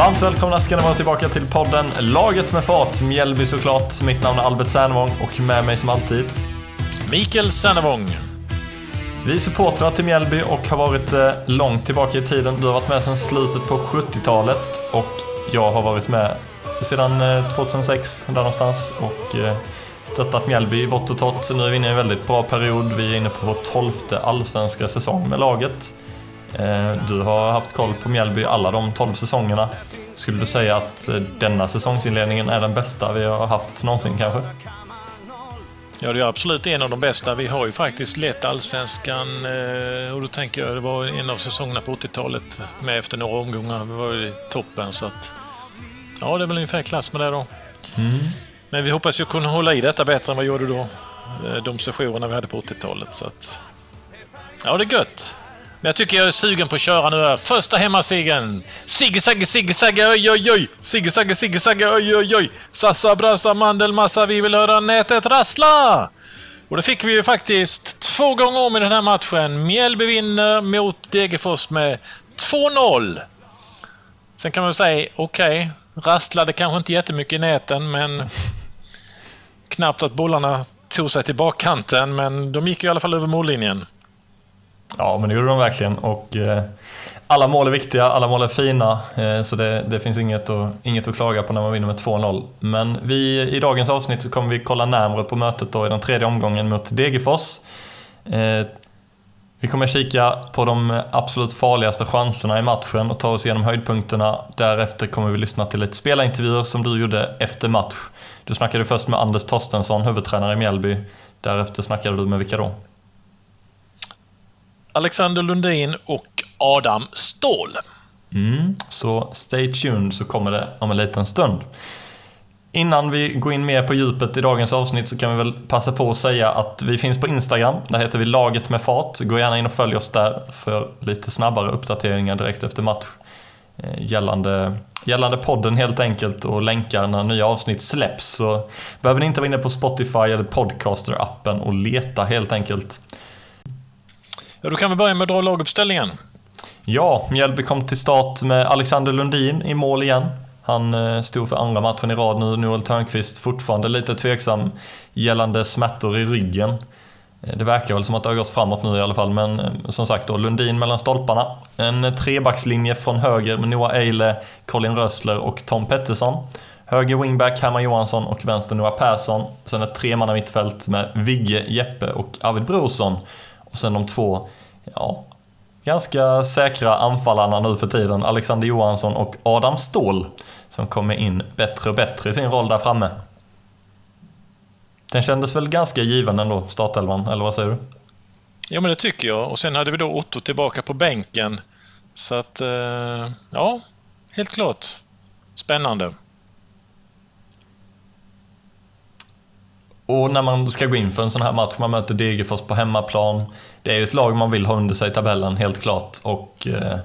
Varmt välkomna ska ni vara tillbaka till podden Laget med fart, Mjällby såklart. Mitt namn är Albert Sernevång och med mig som alltid Mikael Sernevång. Vi är supportrar till Mjällby och har varit eh, långt tillbaka i tiden. Du har varit med sedan slutet på 70-talet och jag har varit med sedan eh, 2006 där någonstans och eh, stöttat Mjällby i vått och torrt. Nu är vi inne i en väldigt bra period. Vi är inne på vår tolfte allsvenska säsong med laget. Eh, Du har haft koll på Mjällby alla de 12 säsongerna. Skulle du säga att eh, denna säsongsinledningen är den bästa vi har haft någonsin kanske? Ja, det är absolut en av de bästa. Vi har ju faktiskt lett allsvenskan eh, och då tänker jag det var en av säsongerna på 80-talet med efter några omgångar. Vi var ju i toppen så att ja, det är väl ungefär klass med det då. Men vi hoppas ju kunna hålla i detta bättre än vad vi gjorde då. De sessionerna vi hade på 80-talet så att ja, det är gött. Men jag tycker jag är sugen på att köra nu här. Första hemmasegern! Sigge Sagge Sigge Sagge oj oj oj! Sigge Sagge Sigge Sagge oj oj oj! Sassa brassa mandelmassa vi vill höra nätet rassla! Och det fick vi ju faktiskt två gånger om i den här matchen. Mjällby vinner mot Degerfors med 2-0. Sen kan man väl säga, okej, rasslade kanske inte jättemycket i näten men knappt att bollarna tog sig till bakkanten men de gick ju i alla fall över mållinjen. Ja, men det gjorde de verkligen. Och eh, alla mål är viktiga, alla mål är fina. Eh, så det, det finns inget att, inget att klaga på när man vinner med 2-0. Men vi, i dagens avsnitt så kommer vi kolla närmare på mötet då i den tredje omgången mot Degerfors. Eh, vi kommer kika på de absolut farligaste chanserna i matchen och ta oss igenom höjdpunkterna. Därefter kommer vi lyssna till lite spelintervjuer som du gjorde efter match. Du snackade först med Anders Torstensson, huvudtränare i Mjällby. Därefter snackade du med vilka då? Alexander Lundin och Adam Ståhl. Mm, så stay tuned så kommer det om en liten stund. Innan vi går in mer på djupet i dagens avsnitt så kan vi väl passa på att säga att vi finns på Instagram. Där heter vi Laget med fart. Gå gärna in och följ oss där för lite snabbare uppdateringar direkt efter match. Eh, gällande, gällande podden helt enkelt och länkar när nya avsnitt släpps. Så behöver ni inte vara inne på Spotify eller Podcaster-appen och leta helt enkelt. Ja, då kan vi börja med att dra laguppställningen. Ja, Mjällby kom till start med Alexander Lundin i mål igen. Han eh, stod för andra matchen i rad nu. Noel Törnqvist fortfarande lite tveksam gällande smärtor i ryggen. Eh, det verkar väl som att det har gått framåt nu i alla fall, men eh, som sagt då, Lundin mellan stolparna. En trebackslinje från höger med Noah Eile, Colin Rössler och Tom Pettersson. Höger wingback Herman Johansson och vänster Noah Persson. Sen ett tremanna mittfält med Vigge, Jeppe och Arvid Brorsson. Och sen de två, ja, ganska säkra anfallarna nu för tiden. Alexander Johansson och Adam Ståhl. Som kommer in bättre och bättre i sin roll där framme. Den kändes väl ganska given ändå, startelvan, eller vad säger du? Ja, men det tycker jag. Och sen hade vi då Otto tillbaka på bänken. Så att, eh, ja, helt klart. Spännande. Och när man ska gå in för en sån här match, man möter Degerfors på hemmaplan. Det är ju ett lag man vill ha under sig i tabellen, helt klart. Och eh,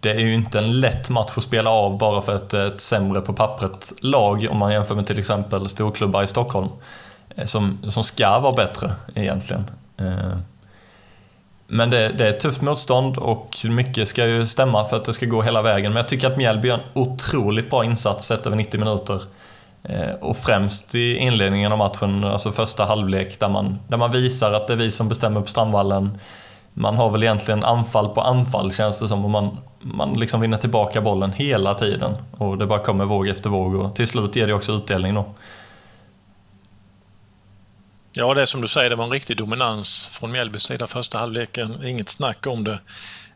det är ju inte en lätt match att spela av bara för ett, ett sämre på pappret lag om man jämför med till exempel storklubbar i Stockholm. Eh, som, som ska vara bättre egentligen. Eh, Men det, det är ett tufft motstånd och mycket ska ju stämma för att det ska gå hela vägen. Men jag tycker att Mjällby gör en otroligt bra insats sett över 90 minuter. Eh, och främst i inledningen av matchen, alltså första halvlek, där man, där man visar att det är vi som bestämmer på Strandvallen. Man har väl egentligen anfall på anfall känns det som, och man, man liksom vinner tillbaka bollen hela tiden. Och det bara kommer våg efter våg och till slut ger det också utdelning då. Ja, det är som du säger, det var en riktig dominans från Mjällbys sida första halvleken. Inget snack om det.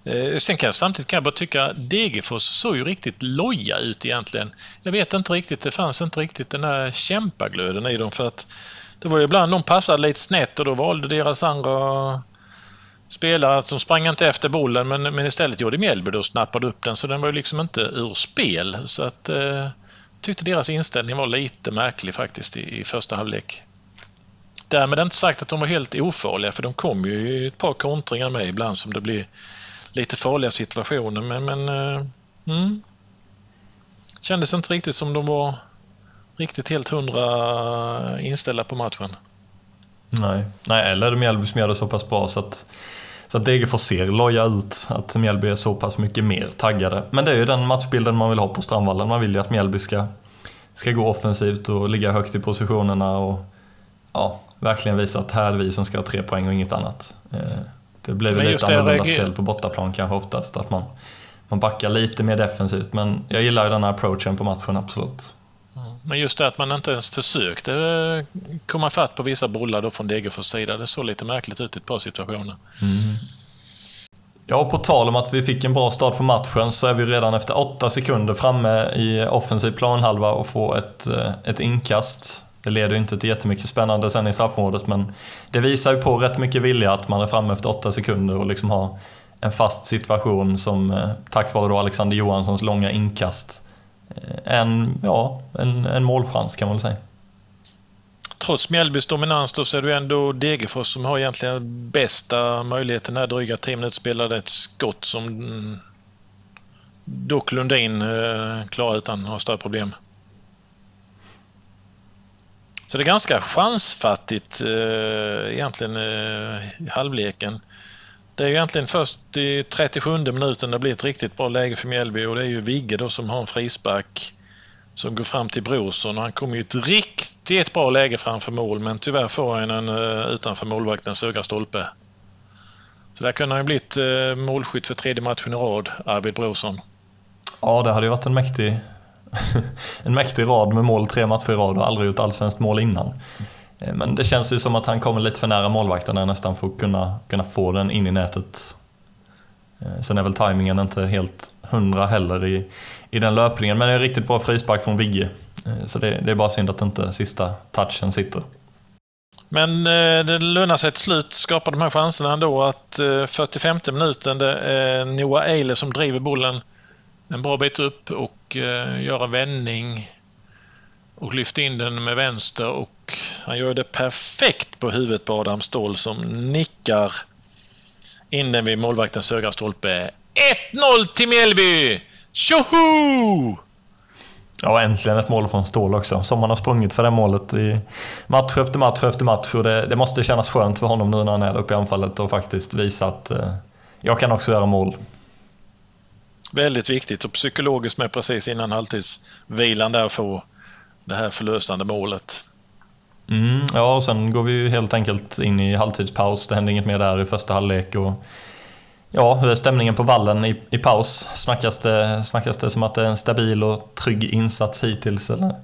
Eh, sen kan jag samtidigt kan jag bara tycka att Degerfors såg ju riktigt loja ut egentligen. Jag vet inte riktigt, det fanns inte riktigt den där kämpaglöden i dem för att det var ju ibland de passade lite snett och då valde deras andra spelare att de sprang inte efter bollen men, men istället gjorde Mjällby då och snappade upp den så den var ju liksom inte ur spel. Så att eh, tyckte deras inställning var lite märklig faktiskt i, i första halvlek. Därmed inte sagt att de var helt ofarliga för de kom ju i ett par kontringar med ibland som det blir lite farliga situationer men, men eh, mm. kändes inte riktigt som de var riktigt helt hundra inställda på matchen. Nej, Nej eller Mjällby som gör det så pass bra så att, så Så att Degerfors ser loja ut, att Mjällby är så pass mycket mer taggade. Men det är ju den matchbilden man vill ha på Strandvallen. Man vill ju att Mjällby ska, ska gå offensivt och ligga högt i positionerna och ja, verkligen visa att här är vi som ska ha tre poäng och inget annat. Eh, det blir väl lite annorlunda spel på bortaplan kanske oftast, att man, man backar lite mer defensivt. Men jag gillar ju den här approachen på matchen, absolut. Men just det att man inte ens försökte eh, komma fatt på vissa bollar då från Degerfors sida. Det såg lite märkligt ut i ett par situationer. Mm. Ja, på tal om att vi fick en bra start på matchen så är vi redan efter åtta sekunder framme i offensiv planhalva och får ett, eh, ett inkast. Det leder inte till jättemycket spännande sen i straffområdet men det visar ju på rätt mycket vilja att man är framme efter åtta sekunder och liksom har en fast situation som eh, tack vare då Alexander Johanssons långa inkast eh, en, ja, en, en målchans kan man väl säga. Trots Mjällbys dominans då så är det ändå Degerfors som har egentligen bästa möjligheten här dryga 10 minuter spelade ett skott som mm, dock Lundin eh, klarar utan några större problem. Så det är ganska chansfattigt eh, egentligen eh, i halvleken. Det är egentligen först i 37 minuten det blir ett riktigt bra läge för Mjällby och det är ju Vigge då som har en frispark som går fram till Brorsson och han kommer ju ett riktigt bra läge framför mål men tyvärr får han en eh, utanför målvaktens högra stolpe. Så där kunde han ju blivit eh, målskytt för tredje matchen i rad, Arvid Brorsson. Ja, det hade ju varit en mäktig, en mäktig rad med mål tre matcher i rad och aldrig gjort allsvenskt mål innan. Eh, men det känns ju som att han kommer lite för nära målvakten där nästan för att kunna, kunna få den in i nätet. Eh, sen är väl tajmingen inte helt hundra heller i, i den löpningen, men det är en riktigt bra frispark från Vigge. Eh, så det, det, är bara synd att inte sista touchen sitter. Men det lönar sig till slut, skapar de här chanserna ändå att 45 minuten det är Noah Eile som driver bollen en bra bit upp och Eh, gör en vändning och lyfter in den med vänster och han gör det perfekt på huvudet på Adam Ståhl som nickar in den vid målvaktens högra stolpe. 1-0 till Mjällby! Tjoho! Ja, äntligen ett mål från Ståhl också. Som han har sprungit för det målet i match efter match efter match. Och det, det måste kännas skönt för honom nu när han är uppe i anfallet och faktiskt visa att eh, jag kan också göra mål. Väldigt viktigt och psykologiskt med precis innan halvtidsvilan där få det här förlösande målet. Mm, ja, och sen går vi ju helt enkelt in i halvtidspaus. Det händer inget mer där i första halvlek. Och, ja, hur är stämningen på vallen i, i paus? Snackas det, snackas det som att det är en stabil och trygg insats hittills? Eller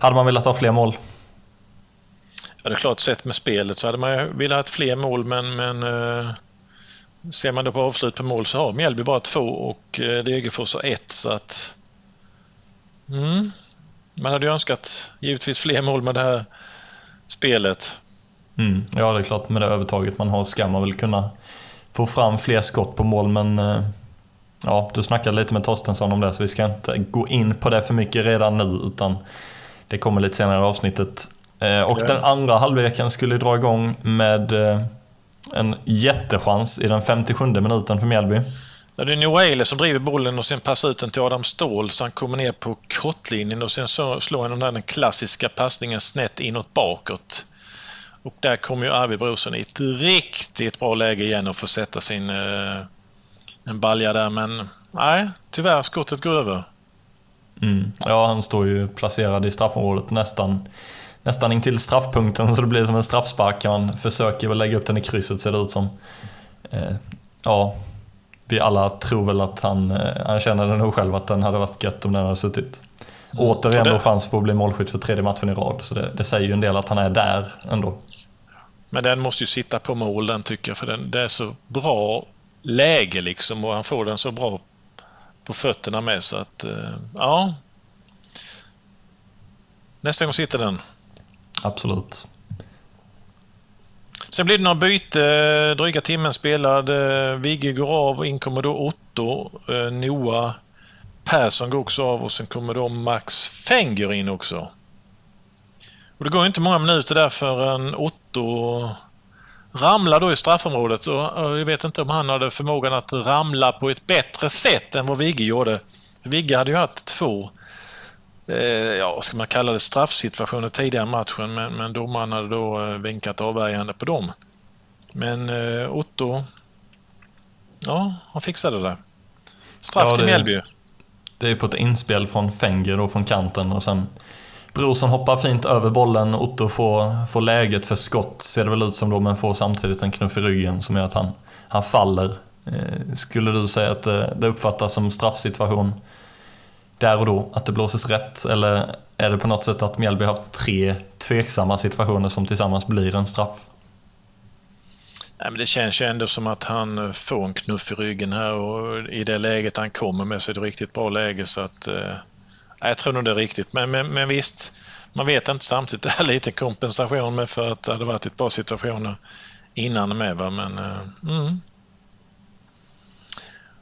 hade man velat ha fler mål? Ja, det är klart, sett med spelet så hade man velat ha fler mål, men, men eh, ser man då på avslut på mål så har Mjällby bara två och eh, Degerfors har ett. Så att, mm, man hade ju önskat givetvis fler mål med det här spelet. Mm, ja, det är klart. Med det övertaget man har ska man väl kunna få fram fler skott på mål, men eh, ja, du snackade lite med Torstensson om det, så vi ska inte gå in på det för mycket redan nu, utan det kommer lite senare i avsnittet. Eh, och ja. den andra halvleken skulle dra igång med en jättechans i den 57 minuten för Mjällby. Ja, det är Noele som driver bollen och sen passar ut den till Adam Ståhl så han kommer ner på kortlinjen och sen så slår han den där klassiska passningen snett inåt bakåt. Och där kommer ju Arvid Brorsson i ett riktigt bra läge igen och får sätta sin eh, en balja där men nej, tyvärr skottet går över. Mm. Ja, han står ju placerad i straffområdet nästan nästan in till straffpunkten så det blir som en straffspark. Han försöker väl lägga upp den i krysset ser det ut som. Eh, ja, vi alla tror väl att han, eh, han känner det nog själv att den hade varit gött om den hade suttit. Mm. Återigen då chans på att bli målskytt för tredje matchen i rad. Så det, det, säger ju en del att han är där ändå. Men den måste ju sitta på mål den tycker jag för den, det är så bra läge liksom och han får den så bra på fötterna med så att eh, ja. Nästa gång sitter den. Absolut. Sen blir det några byte, eh, dryga timmen spelad. Eh, Vigge går av och in kommer då Otto. Eh, Noah Persson går också av och sen kommer då Max Fenger in också. Och det går inte många minuter där förrän Otto ramlar då i straffområdet och jag vet inte om han hade förmågan att ramla på ett bättre sätt än vad Vigge gjorde. Vigge hade ju haft två ja, ska man kalla det straffsituationer tidigare i matchen men, men domaren hade då eh, vinkat avvärjande på dem. Men eh, Otto Ja, han fixade det. Straff ja, till Mjällby. Det är på ett inspel från Fenger och från kanten och sen Brorsson hoppar fint över bollen, Otto får, får läget för skott, ser det väl ut som då, men får samtidigt en knuff i ryggen som gör att han, han faller. Eh, skulle du säga att det, det uppfattas som straffsituation där och då, att det blåses rätt? Eller är det på något sätt att Mjällby har haft tre tveksamma situationer som tillsammans blir en straff? Nej, men det känns ju ändå som att han får en knuff i ryggen här och i det läget han kommer med så är det riktigt bra läge så att eh, jag tror nog det är riktigt. Men, men, men visst, man vet inte samtidigt. Det är lite kompensation med för att det hade varit ett par situationer innan med. Va? Men, eh, mm.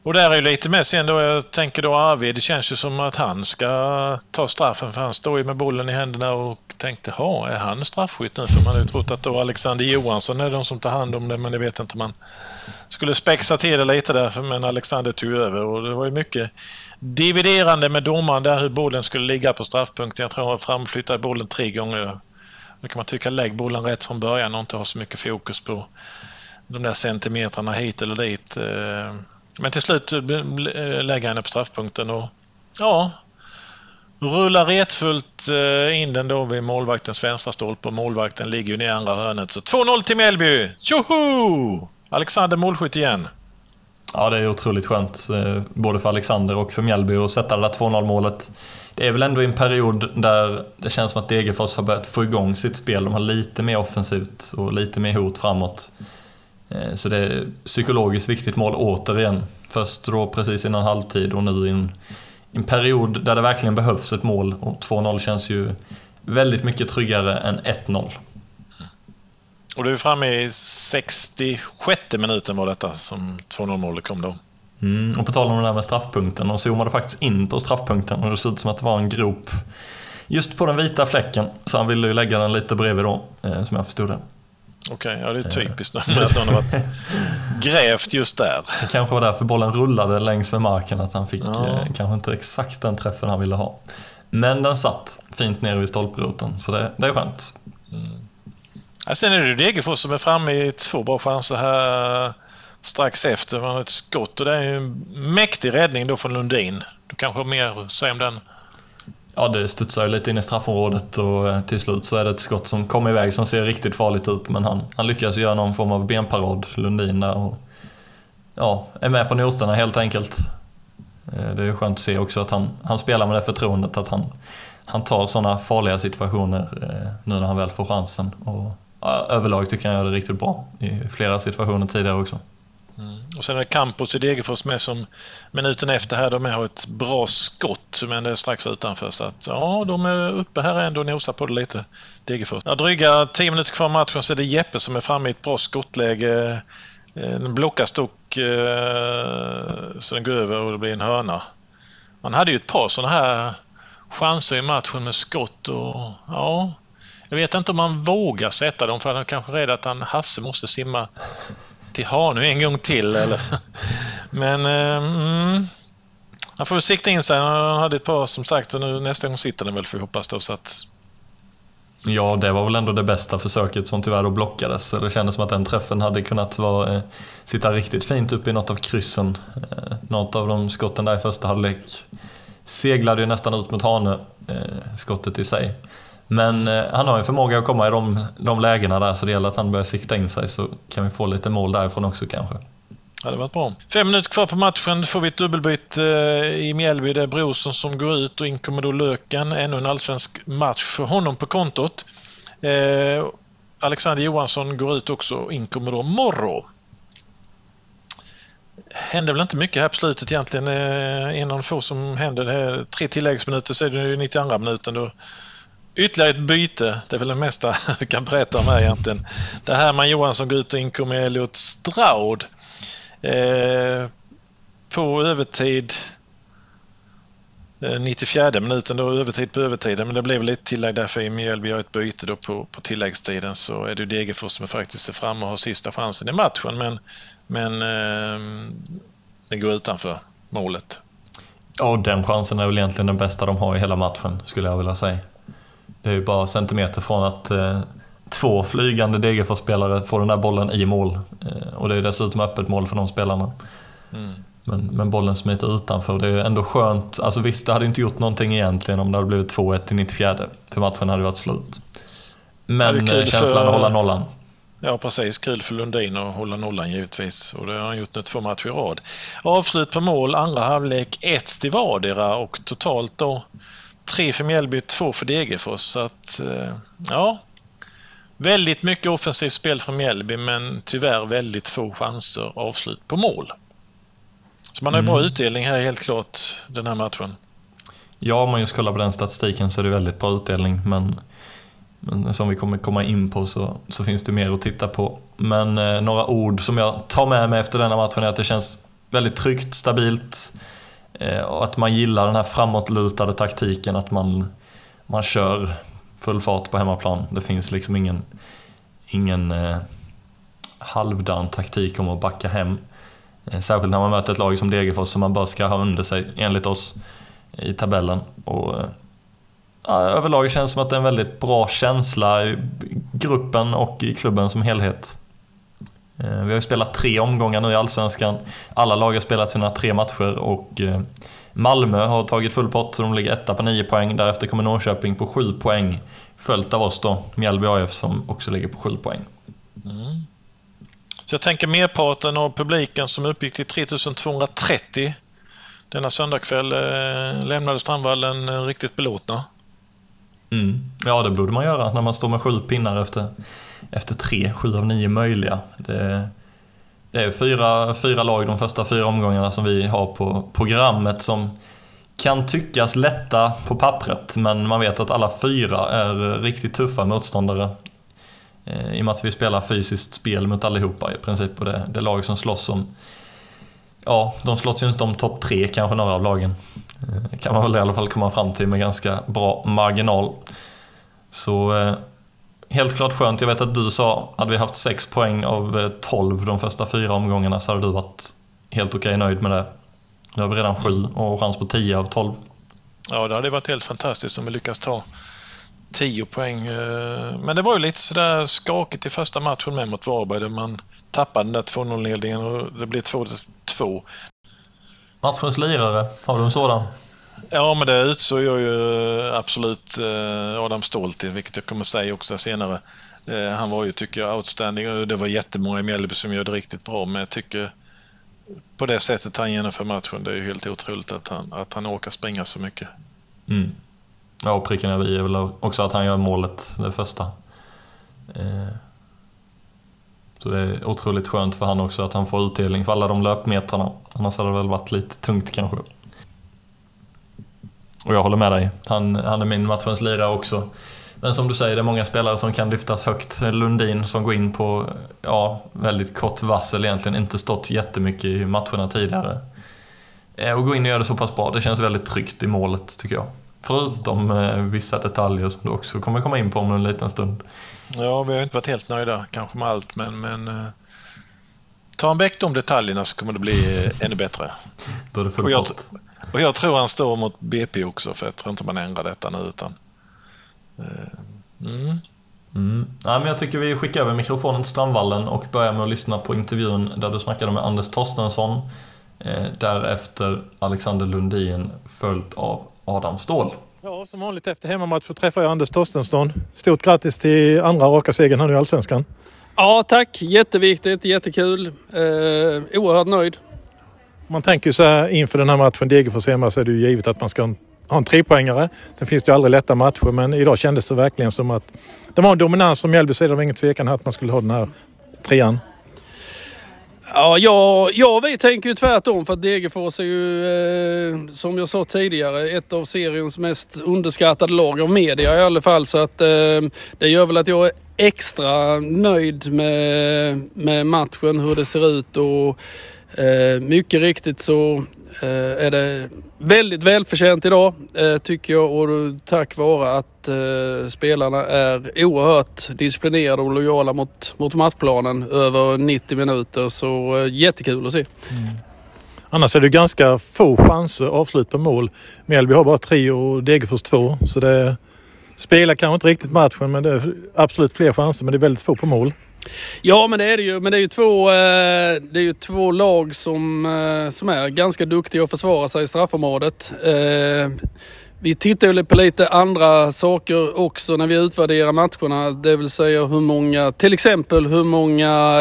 Och där är ju lite med sen då, jag tänker då Arvid, det känns ju som att han ska ta straffen för han står ju med bollen i händerna och tänkte, ha är han straffskytt nu? För man hade ju trott att då Alexander Johansson är de som tar hand om det, men det vet inte man. Skulle spexa till det lite där, men Alexander tog över och det var ju mycket dividerande med domaren där hur bollen skulle ligga på straffpunkten. Jag tror han framflyttade bollen tre gånger. Då kan man tycka lägg bollen rätt från början och inte ha så mycket fokus på de där centimetrarna hit eller dit. Eh, men till slut eh, eh, lägger han på straffpunkten och ja, rullar retfullt eh, in den då vid målvaktens vänstra stolpe och målvakten ligger ju i andra hörnet. Så 2-0 till Mjällby! Tjoho! Alexander målskytt igen. Ja, det är otroligt skönt, både för Alexander och för Mjällby att sätta det där 2-0 målet. Det är väl ändå en period där det känns som att Degerfors har börjat få igång sitt spel. De har lite mer offensivt och lite mer hot framåt. Eh, så det är psykologiskt viktigt mål återigen. Först då precis innan halvtid och nu i en, en period där det verkligen behövs ett mål. Och 2-0 känns ju väldigt mycket tryggare än 1-0. Och du är framme i 66 minuten var detta som 2-0 målet kom då. Mm, och på tal om det där med straffpunkten, de zoomade faktiskt in på straffpunkten och det såg ut som att det var en grop just på den vita fläcken. Så han ville ju lägga den lite bredvid då, eh, som jag förstod det. Okej, okay, ja det är typiskt att någon har varit grävt just där. Det kanske var därför bollen rullade längs med marken, att han fick ja. eh, kanske inte exakt den träffen han ville ha. Men den satt fint nere vid stolproten, så det, det är skönt. Mm. Ja, sen är det Degerfors som är framme i två bra chanser här strax efter. Man har ett skott och det är en mäktig räddning då från Lundin. Du kanske har mer att säga om den? Ja, det studsar ju lite in i straffområdet och eh, till slut så är det ett skott som kommer iväg som ser riktigt farligt ut. Men han, han lyckas göra någon form av benparad, Lundin där. Och, ja, är med på noterna helt enkelt. Eh, det är skönt att se också att han, han spelar med det förtroendet att han, han tar sådana farliga situationer eh, nu när han väl får chansen. Och överlag tycker jag han gör det riktigt bra i flera situationer tidigare också. Och sen är det Campos i Degerfors med som minuten efter här, de har ett bra skott men det är strax utanför så att ja, de är uppe här ändå och nosar på det lite. Degerfors. Ja, dryga 10 minuter kvar matchen så är det Jeppe som är framme i ett bra skottläge. Eh, den blockas dock eh, så den går över och det blir en hörna. Man hade ju ett par sådana här chanser i matchen med skott och ja, jag vet inte om man vågar sätta dem för han är kanske rädd att han, Hasse måste simma till Hanö en gång till. Eller? Men eh, mm, han får väl sikta in sig. Han hade ett par som sagt och nu nästa gång sitter den väl får vi hoppas då. Så att... Ja, det var väl ändå det bästa försöket som tyvärr då blockades. Det kändes som att den träffen hade kunnat vara, eh, sitta riktigt fint uppe i något av kryssen. Eh, något av de skotten där i första halvlek seglade ju nästan ut mot Hanö, eh, skottet i sig. Men eh, han har en förmåga att komma i de, de lägena där så det gäller att han börjar sikta in sig så kan vi få lite mål därifrån också kanske. Ja, det varit bra. Fem minuter kvar på matchen. Får vi ett dubbelbyte eh, i Mjällby. Det är Brorsson som går ut och in kommer då Löken. Ännu en allsvensk match för honom på kontot. Eh, Alexander Johansson går ut också och in kommer då Morro. Hände väl inte mycket här på slutet egentligen. Eh, en av de få som händer. Tre tilläggsminuter så är det 92 minuten. Då Ytterligare ett byte. Det är väl det mesta vi kan berätta om här egentligen. Det här med Johansson går ut och in kommer Elliot Straud. Eh, på övertid eh, 94 minuten då, övertid på övertiden, men det blev lite tillägg därför i Mjällby gör ett byte då på, på tilläggstiden så är det Degerfors som faktiskt är framme och har sista chansen i matchen men, men eh, det går utanför målet. Ja, den chansen är väl egentligen den bästa de har i hela matchen skulle jag vilja säga. Det är ju bara centimeter från att eh, två flygande Degerfors-spelare får den där bollen i mål. Eh, och det är dessutom öppet mål för de spelarna. Mm. Men, men bollen smiter utanför. Det är ändå skönt. Alltså visst, det hade inte gjort någonting egentligen om det hade blivit 2-1 i 94. För matchen hade varit slut. Men känslan för... att hålla nollan. Ja, precis. Kul för Lundin att hålla nollan givetvis. Och det har han gjort nu två matcher i rad. Avslut på mål, andra halvlek, ett till vardera och totalt då tre för Mjällby, två för Degerfors. Så att, eh, ja. Väldigt mycket offensivt spel från Mjällby men tyvärr väldigt få chanser avslut på mål. Så man har mm. bra utdelning här helt klart den här matchen. Ja, om man just kollar på den statistiken så är det väldigt bra utdelning men men som vi kommer komma in på så, så finns det mer att titta på. Men eh, några ord som jag tar med mig efter denna matchen är att det känns väldigt tryggt, stabilt Eh, och att man gillar den här framåtlutade taktiken, att man, man kör full fart på hemmaplan. Det finns liksom ingen, ingen eh, halvdan taktik om att backa hem. Eh, särskilt när man möter ett lag som Degerfors som man bara ska ha under sig, enligt oss, i tabellen. Och, eh, ja, överlag känns det som att det är en väldigt bra känsla i gruppen och i klubben som helhet. Eh, vi har ju spelat tre omgångar nu i Allsvenskan. Alla lag har spelat sina tre matcher och eh, Malmö har tagit full pott så de ligger etta på 9 poäng. Därefter kommer Norrköping på 7 poäng. Följt av oss då, Mjällby AF som också ligger på 7 poäng. Mm. Så jag tänker merparten av publiken som uppgick till 3230 denna söndagkväll eh, lämnade Strandvallen riktigt belåtna. Mm. Ja, det borde man göra när man står med sju pinnar efter, efter tre, sju av nio möjliga. Det, det är fyra, fyra lag de första fyra omgångarna som vi har på programmet som kan tyckas lätta på pappret, men man vet att alla fyra är riktigt tuffa motståndare. Eh, I och med att vi spelar fysiskt spel mot allihopa i princip, och det, det lag som slåss om... Ja, de slåss ju inte om topp tre kanske några av lagen. Eh, kan man väl i alla fall komma fram till med ganska bra marginal. Så eh, helt klart skönt. Jag vet att du sa, hade vi haft 6 poäng av 12 eh, de första fyra omgångarna så hade du varit helt okej okay, nöjd med det. Nu har vi redan 7 och chans på 10 av 12. Ja, det hade varit helt fantastiskt om vi lyckas ta 10 poäng. Men det var ju lite sådär skakigt i första matchen med mot Varberg där man tappade den där 2-0-ledningen och det blev 2-2. Matchens lirare, har du en sådan? Ja, men det utsåg jag ju eh, absolut eh, Adam Ståhl till, vilket jag kommer säga också senare. Eh, han var ju, tycker jag, outstanding och det var jättemånga i Mjällby som gör det riktigt bra, men jag tycker på det sättet han genomför matchen, det är ju helt otroligt att han, att han orkar springa så mycket. Mm. Ja, och pricken över i är väl också att han gör målet, det första. Så det är otroligt skönt för han också att han får utdelning för alla de löpmetrarna. Annars hade det väl varit lite tungt kanske. Och jag håller med dig. Han, han är min matchens lirare också. Men som du säger, det är många spelare som kan lyftas högt. Lundin som går in på ja, väldigt kort varsel egentligen, inte stått jättemycket i matcherna tidigare. Eh, och gå in och göra det så pass bra, det känns väldigt tryggt i målet tycker jag. Förutom eh, vissa detaljer som du också kommer komma in på om en liten stund. Ja, vi har inte varit helt nöjda kanske med allt, men, men eh, tar han väck de detaljerna så kommer det bli ännu bättre. Då är det full och jag, och jag tror han står mot BP också, för jag tror inte man ändrar detta nu. Utan, eh, mm. Mm. Ja, men jag tycker vi skickar över mikrofonen till Strandvallen och börjar med att lyssna på intervjun där du snackade med Anders Torstensson. Eh, därefter Alexander Lundin följt av Adam Ståhl. Ja, som vanligt efter hemmamatch så träffar jag Anders Torstensson. Stort grattis till andra raka segern här nu i Allsvenskan. Ja, tack. Jätteviktigt, jättekul. Eh, oerhört nöjd. Man tänker så här inför den här matchen Degerfors hemma så är det ju givet att man ska ha en trepoängare. Sen finns det ju aldrig lätta matcher men idag kändes det verkligen som att det var en dominans från Mjällby sida. Det var ingen tvekan här att man skulle ha den här trean. Ja, jag, jag vi tänker ju tvärtom för att Degerfors är ju, eh, som jag sa tidigare, ett av seriens mest underskattade lag av media i alla fall. Så att eh, det gör väl att jag är extra nöjd med, med matchen, hur det ser ut och Eh, mycket riktigt så eh, är det väldigt välförtjänt idag eh, tycker jag och tack vare att spelarna är oerhört disciplinerade och lojala mot, mot matchplanen över 90 minuter. Så jättekul att se. Mm. Annars är det ganska få chanser avslut på mål. Mjällby har bara tre och Degerfors två. Så det spelar kanske inte riktigt matchen men det är absolut fler chanser men det är väldigt få på mål. Ja, men det är det ju. Men det är ju två, eh, det är ju två lag som, eh, som är ganska duktiga att försvara sig i straffområdet. Eh, vi tittar ju på lite andra saker också när vi utvärderar matcherna. Det vill säga hur många, till exempel hur många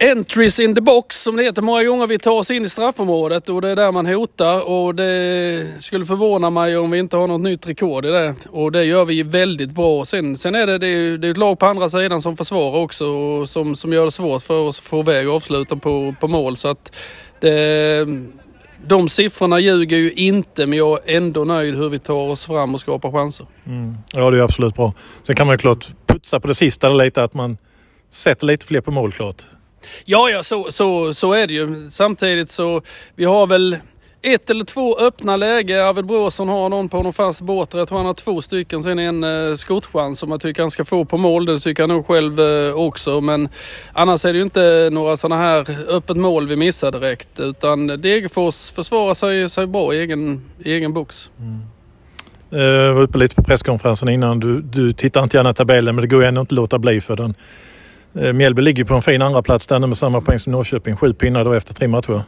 entries in the box som det heter. Många gånger vi tar oss in i straffområdet och det är där man hotar och det skulle förvåna mig om vi inte har något nytt rekord i det. Och det gör vi väldigt bra. Sen, sen är det, det är, det är ett lag på andra sidan som försvarar också och som, som gör det svårt för oss att få iväg avsluten på, på mål. Så att det, de siffrorna ljuger ju inte men jag är ändå nöjd hur vi tar oss fram och skapar chanser. Mm. Ja det är absolut bra. Sen kan man ju klart putsa på det sista lite att man sätter lite fler på mål klart. Ja, ja så, så, så är det ju. Samtidigt så, vi har väl ett eller två öppna läge. Arvid Bråsson har någon på någon fast båt. Jag tror han har två stycken. Sen en eh, skottchans som jag tycker han ska få på mål. Det tycker jag nog själv eh, också. Men annars är det ju inte några sådana här öppet mål vi missar direkt. Utan Degerfors försvarar sig, sig bra i egen, i egen box. Mm. Jag var uppe lite på presskonferensen innan. Du, du tittar inte gärna i tabellen men det går ju ändå inte att låta bli för den Mjällby ligger på en fin andra plats där med samma poäng som Norrköping. Sju pinnar då efter tre matcher.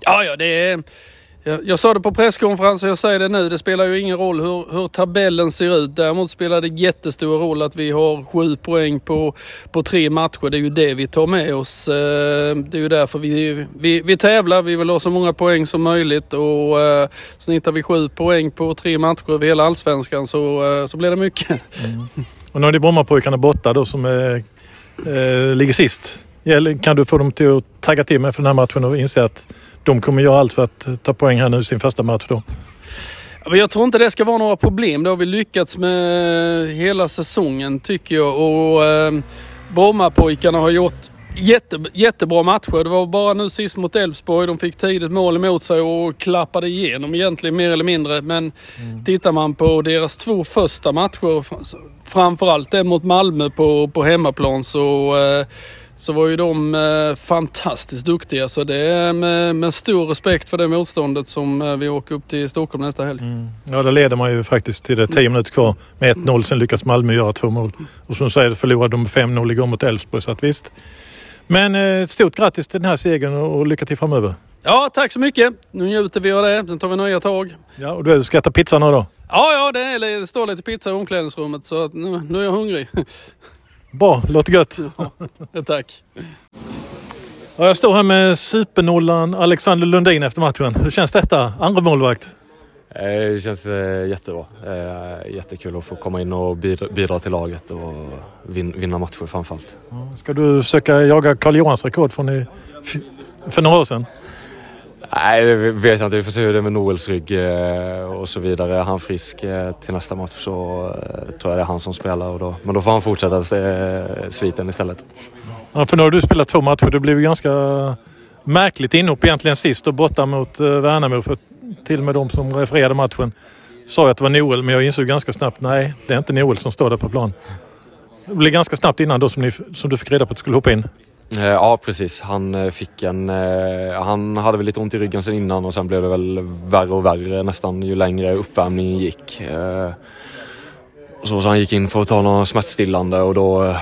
Ja, ja, det är... Jag, jag sa det på presskonferensen och jag säger det nu. Det spelar ju ingen roll hur, hur, tabellen ser ut. Däremot spelar det jättestor roll att vi har sju poäng på, på tre matcher. Det är ju det vi tar med oss. Eh, det är ju därför vi, vi, vi tävlar. Vi vill ha så många poäng som möjligt och uh, snittar vi sju poäng på tre matcher över hela allsvenskan så, uh, så blir det mycket. Mm. Och nu är det Brommapojkarna borta då som är eh, ligger sist. Kan du få dem till att tagga till med för den här matchen och inse att de kommer göra allt för att eh, ta poäng här nu i sin första match då? Jag tror inte det ska vara några problem. Det har vi lyckats med hela säsongen tycker jag. Och eh, Brommapojkarna har gjort jätte, jättebra matcher. Det var bara nu sist mot Elfsborg. De fick tidigt mål emot sig och klappade igenom egentligen mer eller mindre. Men mm. tittar man på deras två första matcher, framförallt den mot Malmö på, på hemmaplan, så eh, så var ju de eh, fantastiskt duktiga. Så det är med, med, stor respekt för det motståndet som eh, vi åker upp till Stockholm nästa helg. Mm. Ja, då leder man ju faktiskt till det 10 minuter kvar med 1-0. Sen lyckas Malmö göra två mål. Och som du säger förlorade de 5-0 igår mot Elfsborg. Så att visst, men ett stort grattis till den här segern och lycka till framöver. Ja, tack så mycket. Nu njuter vi av det. Sen tar vi nya tag. Ja, och du ska äta pizza nu då? Ja, ja, det, är, det står lite pizza i omklädningsrummet så nu, nu är jag hungrig. Bra, låter gött. Ja, tack. Ja, jag står här med supernollan Alexander Lundin efter matchen. Hur känns detta? Andra målvakt? Eh, det känns eh, jättebra. Eh, jättekul att få komma in och bidra till laget och vinna matcher framförallt. Ska du försöka jaga Karl Johans rekord från för några år sedan? Nej, det vet jag inte. Vi får se hur det är med Noels rygg och så vidare. Är han frisk till nästa match så tror jag det är han som spelar. Och då, men då får han fortsätta sviten istället. Ja, för nu har du spelat två matcher. Det blev ganska märkligt inhopp egentligen sist och borta mot Värnamo. För till och med de som refererade matchen sa att det var Noel, men jag insåg ganska snabbt nej, det är inte Noel som står där på plan. Det blev ganska snabbt innan då som, ni, som du fick reda på att du skulle hoppa in. Eh, ja precis, han eh, fick en... Eh, han hade väl lite ont i ryggen sen innan och sen blev det väl värre och värre nästan ju längre uppvärmningen gick. Så, så han gick in för att ta några smärtstillande och då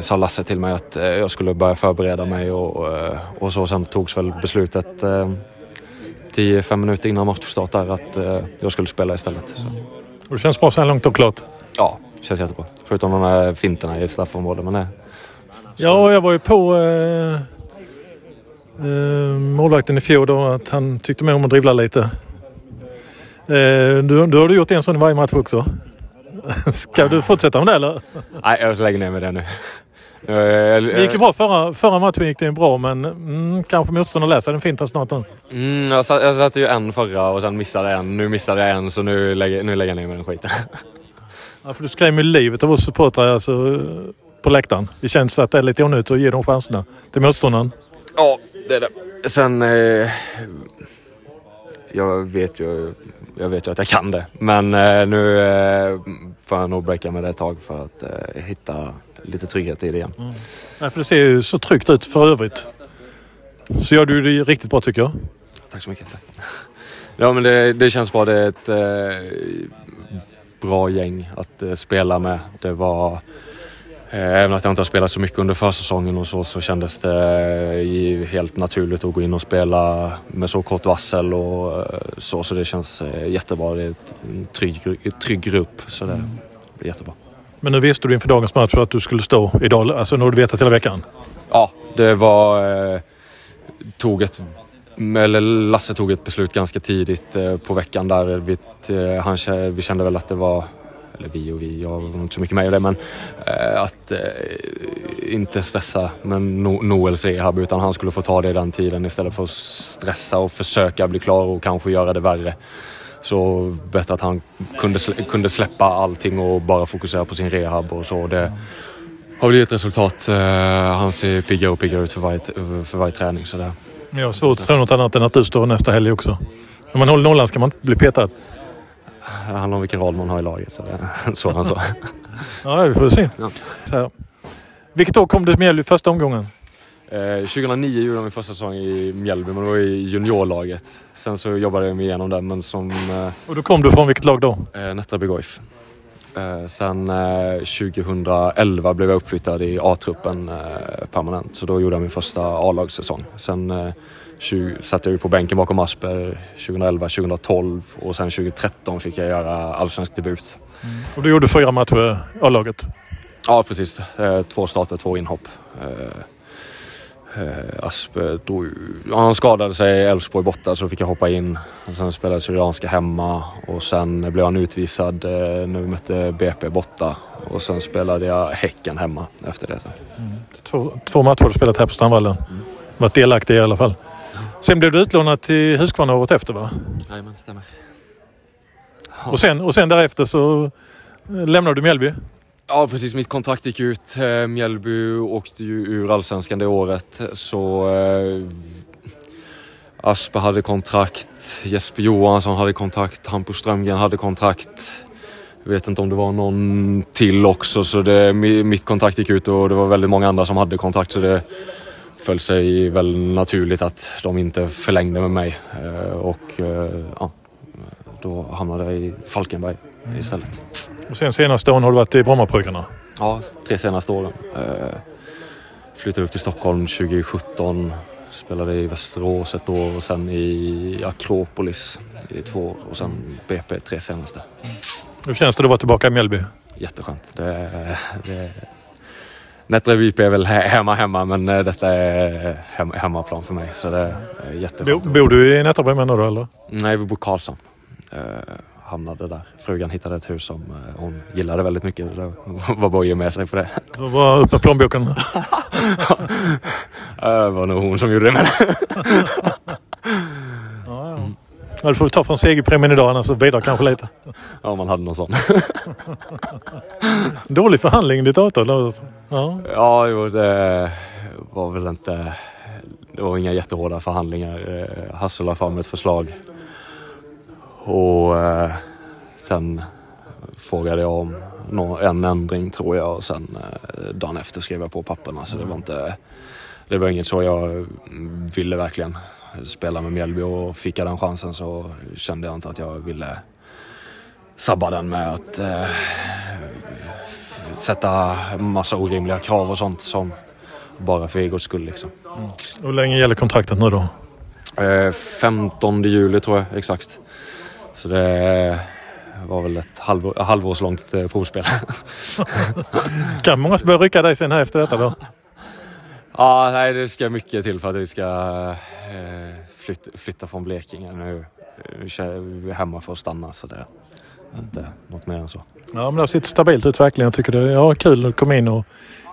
sa Lasse till mig att jag skulle börja förbereda mig och, och så sen togs väl beslutet 10-5 minuter innan matchstart där att eh, jag skulle spela istället. Så. Och det känns bra så här långt och klart? Ja, det känns jättebra. Förutom de här finterna i ett straffområde. Men det, ja, jag var ju på eh, eh, målvakten i fjol då att han tyckte mer om att dribbla lite. Eh, du, du har du gjort en sån i varje match också. Ska du fortsätta med det eller? Nej, jag lägger ner med det nu. Det gick ju bra förra, förra matchen gick det bra men mm, kanske motståndaren läser den finten snart nu. Mm, jag, satt, jag satte ju en förra och sen missade jag en. Nu missade jag en så nu lägger, nu lägger jag ner med den skiten. Ja, för du skrämmer livet av oss supportrar alltså, på läktaren. Det känns att det är lite onödigt att ge dem chanserna till motståndaren. Ja, det är det. Sen... Eh, jag vet ju jag vet ju att jag kan det. Men eh, nu eh, får jag nog breaka med det ett tag för att eh, hitta lite trygghet i det igen. Mm. Ja, för det ser ju så tryggt ut för övrigt. Så gör du det riktigt bra tycker jag. Tack så mycket. Tack. Ja men det, det känns bra. Det är ett eh, bra gäng att eh, spela med. Det var Även att jag inte har spelat så mycket under försäsongen och så, så kändes det helt naturligt att gå in och spela med så kort varsel och så. Så det känns jättebra. Det är en trygg, trygg grupp. Så det blir jättebra. Men nu visste du inför dagens match att du skulle stå idag. Alltså nu har du vetat hela veckan? Ja, det var... Eh, tog ett... Eller Lasse tog ett beslut ganska tidigt eh, på veckan där. Vi, eh, han, vi kände väl att det var eller vi och vi, jag var inte så mycket med i det, men eh, att eh, inte stressa med no Noels rehab utan han skulle få ta det den tiden istället för att stressa och försöka bli klar och kanske göra det värre. Så bättre att han kunde, kunde släppa allting och bara fokusera på sin rehab och så. Det har blivit resultat. Eh, han ser piggare och piggare ut för varje, för varje träning. Så det... Jag har svårt att säga något annat än att du står nästa helg också. Om man håller nollan ska man inte bli petad. Det handlar om vilken roll man har i laget. Så, han sa. ja, vi får se. Ja. Så här. Vilket år kom du till Mjällby första omgången? Eh, 2009 gjorde jag min första säsong i Mjällby, men det var i juniorlaget. Sen så jobbade jag mig igenom det, men som... Eh, Och då kom du från vilket lag då? Eh, Nättraby Goif. Eh, sen 2011 eh, blev jag uppflyttad i A-truppen eh, permanent, så då gjorde jag min första A-lagssäsong. Sen 20, satt jag ju på bänken bakom Asper 2011, 2012 och sen 2013 fick jag göra allsvensk debut. Mm. Och du gjorde fyra matcher A-laget? Ja, precis. Två starter, två inhopp. Eh, Aspe då, han skadade sig i Elfsborg borta så fick jag hoppa in. Och sen spelade Syrianska hemma och sen blev han utvisad eh, när vi mötte BP borta. Och sen spelade jag Häcken hemma efter det. Mm. Två, två matcher har du spelat här på Strandvallen. Mm. Varit delaktig i alla fall. Sen blev du utlånad till Huskvarna året efter va? Jajamän, stämmer. Och sen, och sen därefter så lämnade du Mjällby? Ja precis, mitt kontrakt gick ut. Eh, Mjällby åkte ju ur Allsvenskan det året. Så eh, Asper hade kontrakt, Jesper Johansson hade kontrakt, Hampus Strömgren hade kontrakt. Jag vet inte om det var någon till också så det, mitt kontrakt gick ut och det var väldigt många andra som hade kontrakt så det föll sig väl naturligt att de inte förlängde med mig. Eh, och ja, då hamnade jag i Falkenberg istället. Och sen senaste åren har du varit i Brommapojkarna? Ja, tre senaste åren. Eh, flyttade upp till Stockholm 2017. Spelade i Västerås ett år och sen i Akropolis i två år och sen BP tre senaste. Hur känns det att vara tillbaka i Mjällby? Jätteskönt. Det, det, Nättra VIP är väl hemma hemma men eh, detta är hem, hemmaplan för mig så det är jätteskönt. Bor du i Nättraby menar du eller? Nej, vi bor i Karlshamn. Eh, hamnade där. Frugan hittade ett hus som eh, hon gillade väldigt mycket. Det var bara att ge med sig på det. Så bara upp med plånboken? det var nog hon som gjorde det med. ja, ja. Ja, du får ta från segerpremien idag annars bidrar kanske lite. Ja, man hade någon sån. Dålig förhandling ditt avtal. Ja, ja jo, det var väl inte... Det var inga jättehårda förhandlingar. Eh, Hasse la fram ett förslag och eh, sen frågade jag om en ändring tror jag och sen eh, dagen efter skrev jag på papperna så det var inte det var inget så jag ville verkligen spela med Mjällby och fick jag den chansen så kände jag inte att jag ville sabba den med att eh, sätta massa orimliga krav och sånt som bara för egots skull liksom. Mm. Hur länge gäller kontraktet nu då? Eh, 15 juli tror jag exakt. Så det var väl ett halv, halvårslångt eh, provspel. kan många börja rycka dig sen här efter detta då? Ja, nej det ska mycket till för att vi ska eh, flytta, flytta från Blekinge nu. Vi är hemma för att stanna så det är inte något mer än så. Ja, men det har sett stabilt ut verkligen. Jag tycker det är ja, kul att komma in och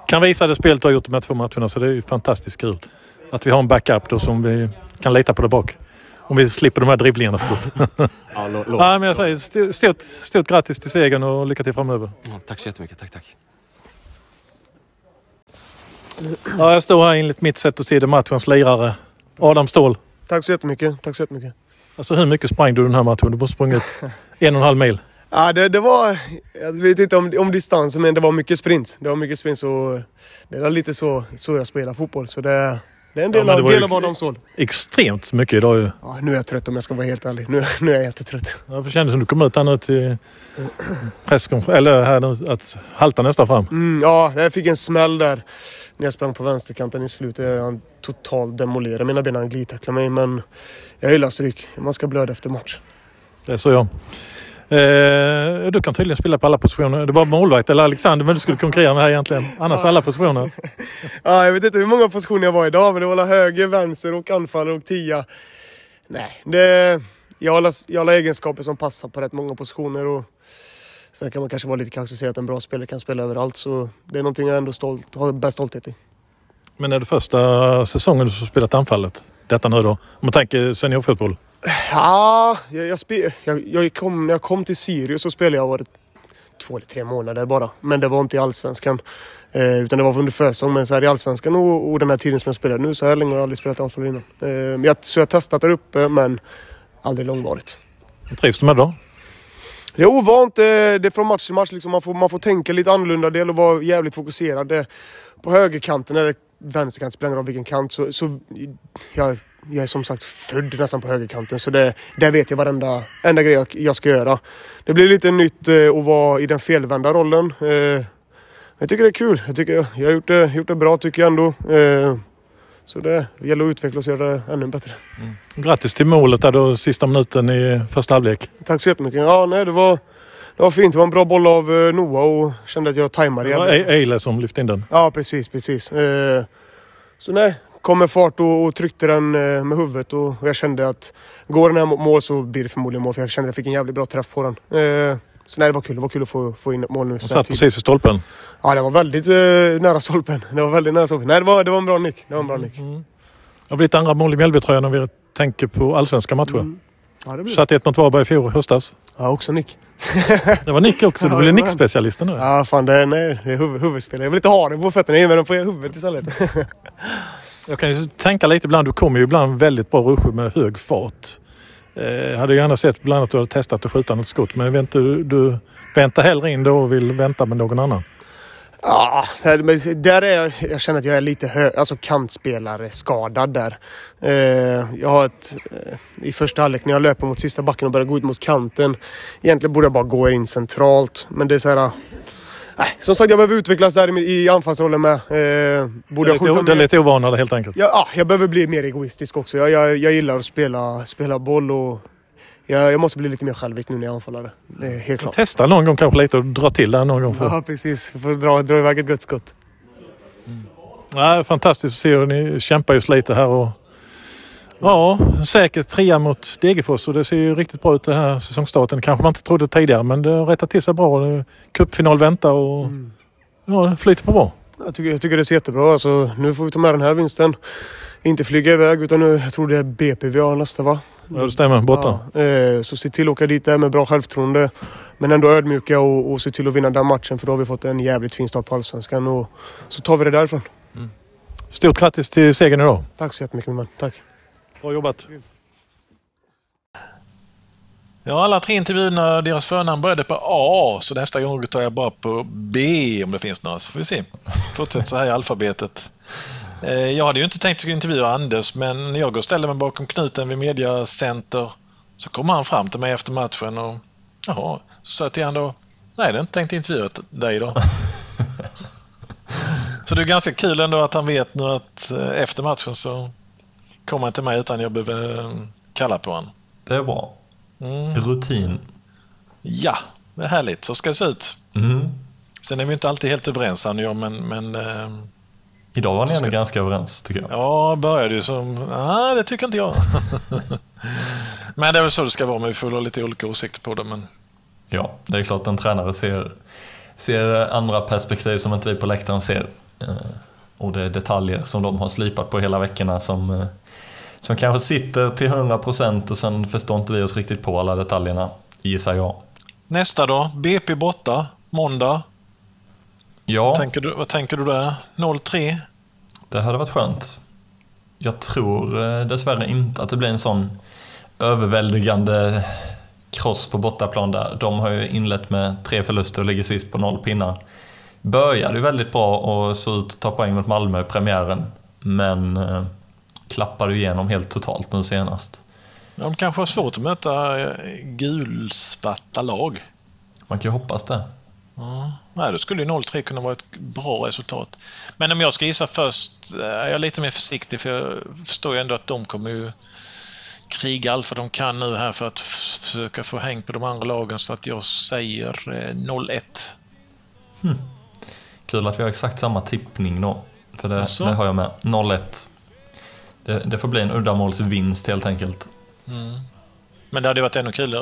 kan visa det spelet du har gjort de här två matcherna så det är ju fantastiskt kul. Att vi har en backup då som vi kan lita på där bak. Om vi slipper de här dribblingarna förstås. ja, lo, lo, ja, men jag säger stort, stort grattis till segern och lycka till framöver. Ja, tack så jättemycket. Tack, tack. Ja, jag står här enligt mitt sätt att se det matchens lirare. Adam Ståhl. Tack så jättemycket. Tack så jättemycket. Alltså hur mycket sprang du den här matchen? Du måste sprungit en och en halv mil. Ja, det, det var... Jag vet inte om, om distansen, men det var mycket sprint. Det var mycket sprint, så det är lite så, så jag spelar fotboll. Så det, det Det är en del, Ja, det av, del av vad de såg. Extremt mycket idag ju. Ja, nu är jag trött om jag ska vara helt ärlig. Nu, nu är jag jättetrött. Jag kände som du kom ut här nu till presskonferens, eller här att halta nästan fram. Mm, ja, jag fick en smäll där när jag sprang på vänsterkanten i slutet. Han totalt demolerade mina ben. Han glidtacklade mig, men jag gillar stryk. Man ska blöda efter match. Det är så jag. Eh, du kan tydligen spela på alla positioner. Det var målvakt eller Alexander men du skulle konkurrera med här egentligen. Annars alla positioner. Ja, jag vet inte hur många positioner jag var idag, men det var höger, vänster och anfallare och tia. Nej, det, jag, har, jag har egenskaper som passar på rätt många positioner. Och sen kan man kanske vara lite kaxig och säga att en bra spelare kan spela överallt. Så det är någonting jag ändå stolt, har bäst stolthet i. Men är det första säsongen du har spelat anfallet? Detta nu då? Om man tänker seniorfotboll. Ja, jag, jag, spe, jag, jag kom, när jag kom till Sirius så spelade jag var två eller tre månader bara. Men det var inte i Allsvenskan. Eh, utan det var under försäsong. Men så här i Allsvenskan och, och den här tiden som jag spelade nu så här länge har jag aldrig spelat anfall innan. Eh, jag, så jag har testat där uppe men aldrig långvarigt. Trivs du med det då? Det är ovant. eh, Det är från match till match. Liksom man, får, man får tänka lite annorlunda. Det gäller att vara jävligt fokuserad. Det, på högerkanten eller vänsterkant, spelar ingen roll vilken kant. Så, så jag, jag är som sagt född nästan på högerkanten. Så det, där vet jag varenda enda grej jag, jag ska göra. Det blir lite nytt eh, att vara i den felvända rollen. Eh, jag tycker det är kul. Jag, tycker, jag har gjort det, gjort det bra tycker jag ändå. Eh, så det gäller att utvecklas och göra det ännu bättre. Grattis till målet där då, sista minuten i första halvlek. Tack så jättemycket. Ja, nej, det var, det var fint. Det var en bra boll av eh, Noah och kände att jag tajmade Det var. E- Eile som lyfte in den. Ja, precis, precis. Eh, så nej, kom med fart och, och tryckte den eh, med huvudet och jag kände att går den här mot mål så blir det förmodligen mål för jag kände att jag fick en jävligt bra träff på den. Eh, så nej, det var kul. Det var kul att få, få in ett mål nu. De så här satt precis vid stolpen. Ja, det var väldigt eh, nära stolpen. Det var väldigt nära stolpen. Nej, det var, det var en bra nick. Det var en bra nick. Det har blivit andra mål i Mjällbytröjan om vi tänker på allsvenska matcher. Ja, det blir. Satt 1 mot Varberg i fjol höstas. Ja, också nick. Det var Nick också. Du blev jajamän. nickspecialisten nu. Ja, fan det är, nej, det är huvud, huvudspelare. Jag vill inte ha den på fötterna, jag ger mig den på huvudet istället. Jag kan ju tänka lite ibland. Du kommer ju ibland väldigt bra ruscher med hög fart. Jag hade gärna sett bland annat att du hade testat att skjuta något skott. Men vet du, du väntar hellre in då och vill vänta med någon annan. Ja, men där är jag, jag känner att jag är lite hö, alltså kantspelare skadad där. Eh, jag har ett, eh, i första halvlek när jag löper mot sista backen och börjar gå ut mot kanten. Egentligen borde jag bara gå in centralt, men det är så här. Nej, som sagt, jag behöver utvecklas där i, anfallsrollen med. Eh, borde Det är jag skjuta lite, det är lite ovanligare helt enkelt. Ja, ja, jag behöver bli mer egoistisk också. Jag, jag, jag gillar att spela, spela boll och jag, jag måste bli lite mer självisk nu när jag är anfallare. Det är helt klart. Testa någon gång kanske lite och dra till där någon gång. För. Ja, precis. Jag får dra, dra iväg ett gött skott. Ja, fantastiskt att se hur ni kämpar just lite här. Och, ja, säkert trea mot Degerfors och det ser ju riktigt bra ut den här säsongstarten. kanske man inte trodde tidigare men det har rättat till sig bra. Cupfinal väntar och ja, det flyter på bra. Jag tycker, jag tycker det ser jättebra. Alltså, nu får vi ta med den här vinsten. Inte flyga iväg utan nu, jag tror det är BP vi har nästa va? Ja, det stämmer, borta. Ja, eh, så se till att åka dit där med bra självförtroende. Men ändå ödmjuka och, och se till att vinna den matchen för då har vi fått en jävligt fin start på Allsvenskan. Och så tar vi det därifrån. Stort grattis till segern idag. Tack så jättemycket min vän. Tack. Bra jobbat. Ja, alla tre intervjuerna, deras förnamn började på A, så nästa gång tar jag bara på B om det finns några, så får vi se. Fortsätt så här i alfabetet. Eh, Jag hade ju inte tänkt att intervjua Anders, men när jag går och ställer mig bakom knuten vid Mediacenter så kommer han fram till mig efter matchen och jaha, så sa jag till honom då, nej, jag hade inte tänkt intervjua dig idag. så det är ganska kul ändå att han vet nu att eh, efter matchen så kommer han till mig utan jag behöver eh, kalla på honom. Det är bra. Mm. Rutin. Ja, det är härligt. Så ska det se ut. Mm. Sen är vi inte alltid helt överens han och jag, men, men eh, Idag var ni ändå ska- ganska överens tycker jag. ja, började ju som... Nej, det tycker inte jag. men det är väl så det ska vara, men vi får ha lite olika åsikter på det. Men Ja, det är klart en tränare ser, ser andra perspektiv som inte vi på läktaren ser. Eh, Och det är detaljer som de har slipat på hela veckorna som, eh, som kanske sitter till 100% och sen förstår inte vi oss riktigt på alla detaljerna, gissar jag. nästa då? BP borta, måndag. Ja, Tänker du, vad tänker du där? 0-3? det hade varit skönt. Jag tror eh, dessvärre inte att det blir en sån överväldigande kross på bortaplan där. De har ju inlett med tre förluster och ligger sist på noll pinnar. Började ju väldigt bra och såg ut att ta poäng mot Malmö i premiären. Men eh, klappade igenom helt totalt nu senast. De kanske har svårt att möta eh, gulsvarta lag. Man kan ju hoppas det. Ja. Nej, då skulle ju 0-3 kunna vara ett bra resultat. Men om jag ska gissa först eh, är jag lite mer försiktig för jag förstår ju ändå att de kommer ju kriga allt vad de kan nu här för att försöka få häng på de andra lagen så att jag säger 0-1. Hmm. Kul att vi har exakt samma tippning då. För det, Alltså? det har jag med. 0-1. Det, det får bli en uddamålsvinst helt enkelt. Mm. Men det hade varit ännu kul,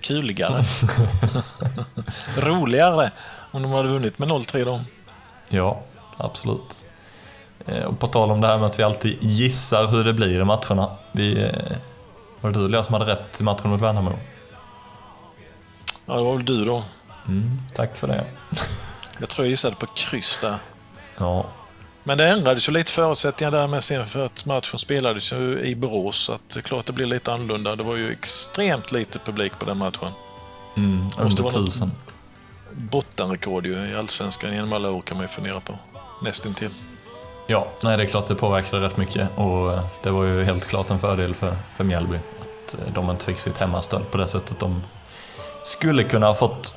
kuligare. Roligare om de hade vunnit med 0-3 då. Ja, absolut. Eh, Och på tal om det här med att vi alltid gissar hur det blir i matcherna. Vi, eh, var det du eller jag som hade rätt i matchen mot Värnamo? Ja, det var väl du då. Mm, tack för det. Jag tror jag gissade på kryss där. Ja, Men det ändrades ju lite förutsättningar där med sen för att matchen spelades ju i Borås. Så att det är klart det blir lite annorlunda. Det var ju extremt lite publik på den matchen. mm, under tusen. Bottenrekord ju i Allsvenskan genom alla år kan man ju fundera på. Nästintill. Ja, nej det är klart det påverkade rätt mycket och eh, det var ju helt klart en fördel för, för Mjällby. Att eh, de inte fick sitt hemmastöd på det sättet de skulle kunna ha fått.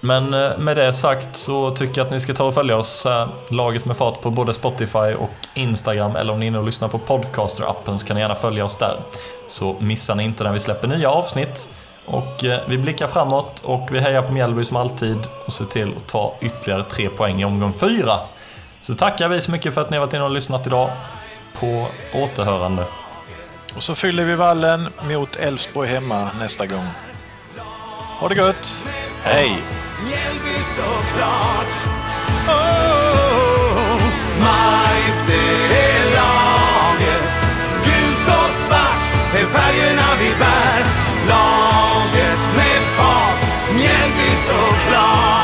Men eh, med det sagt så tycker jag att ni ska ta och följa oss, eh, Laget med fart, på både Spotify och Instagram. Eller om ni är inne och lyssnar på Podcaster-appen så kan ni gärna följa oss där. Så missar ni inte när vi släpper nya avsnitt. Och eh, vi blickar framåt och vi hejar på Mjällby som alltid och ser till att ta ytterligare tre poäng i omgång fyra. Så tackar vi så mycket för att ni har varit inne och lyssnat idag. På återhörande. Och så fyller vi vallen mot Elfsborg hemma nästa gång. Ha det gött! Hej! Mjällby såklart. Oh, MIF det är laget. Gult och svart är färgerna vi bär. Laget med fart. Mjällby såklart.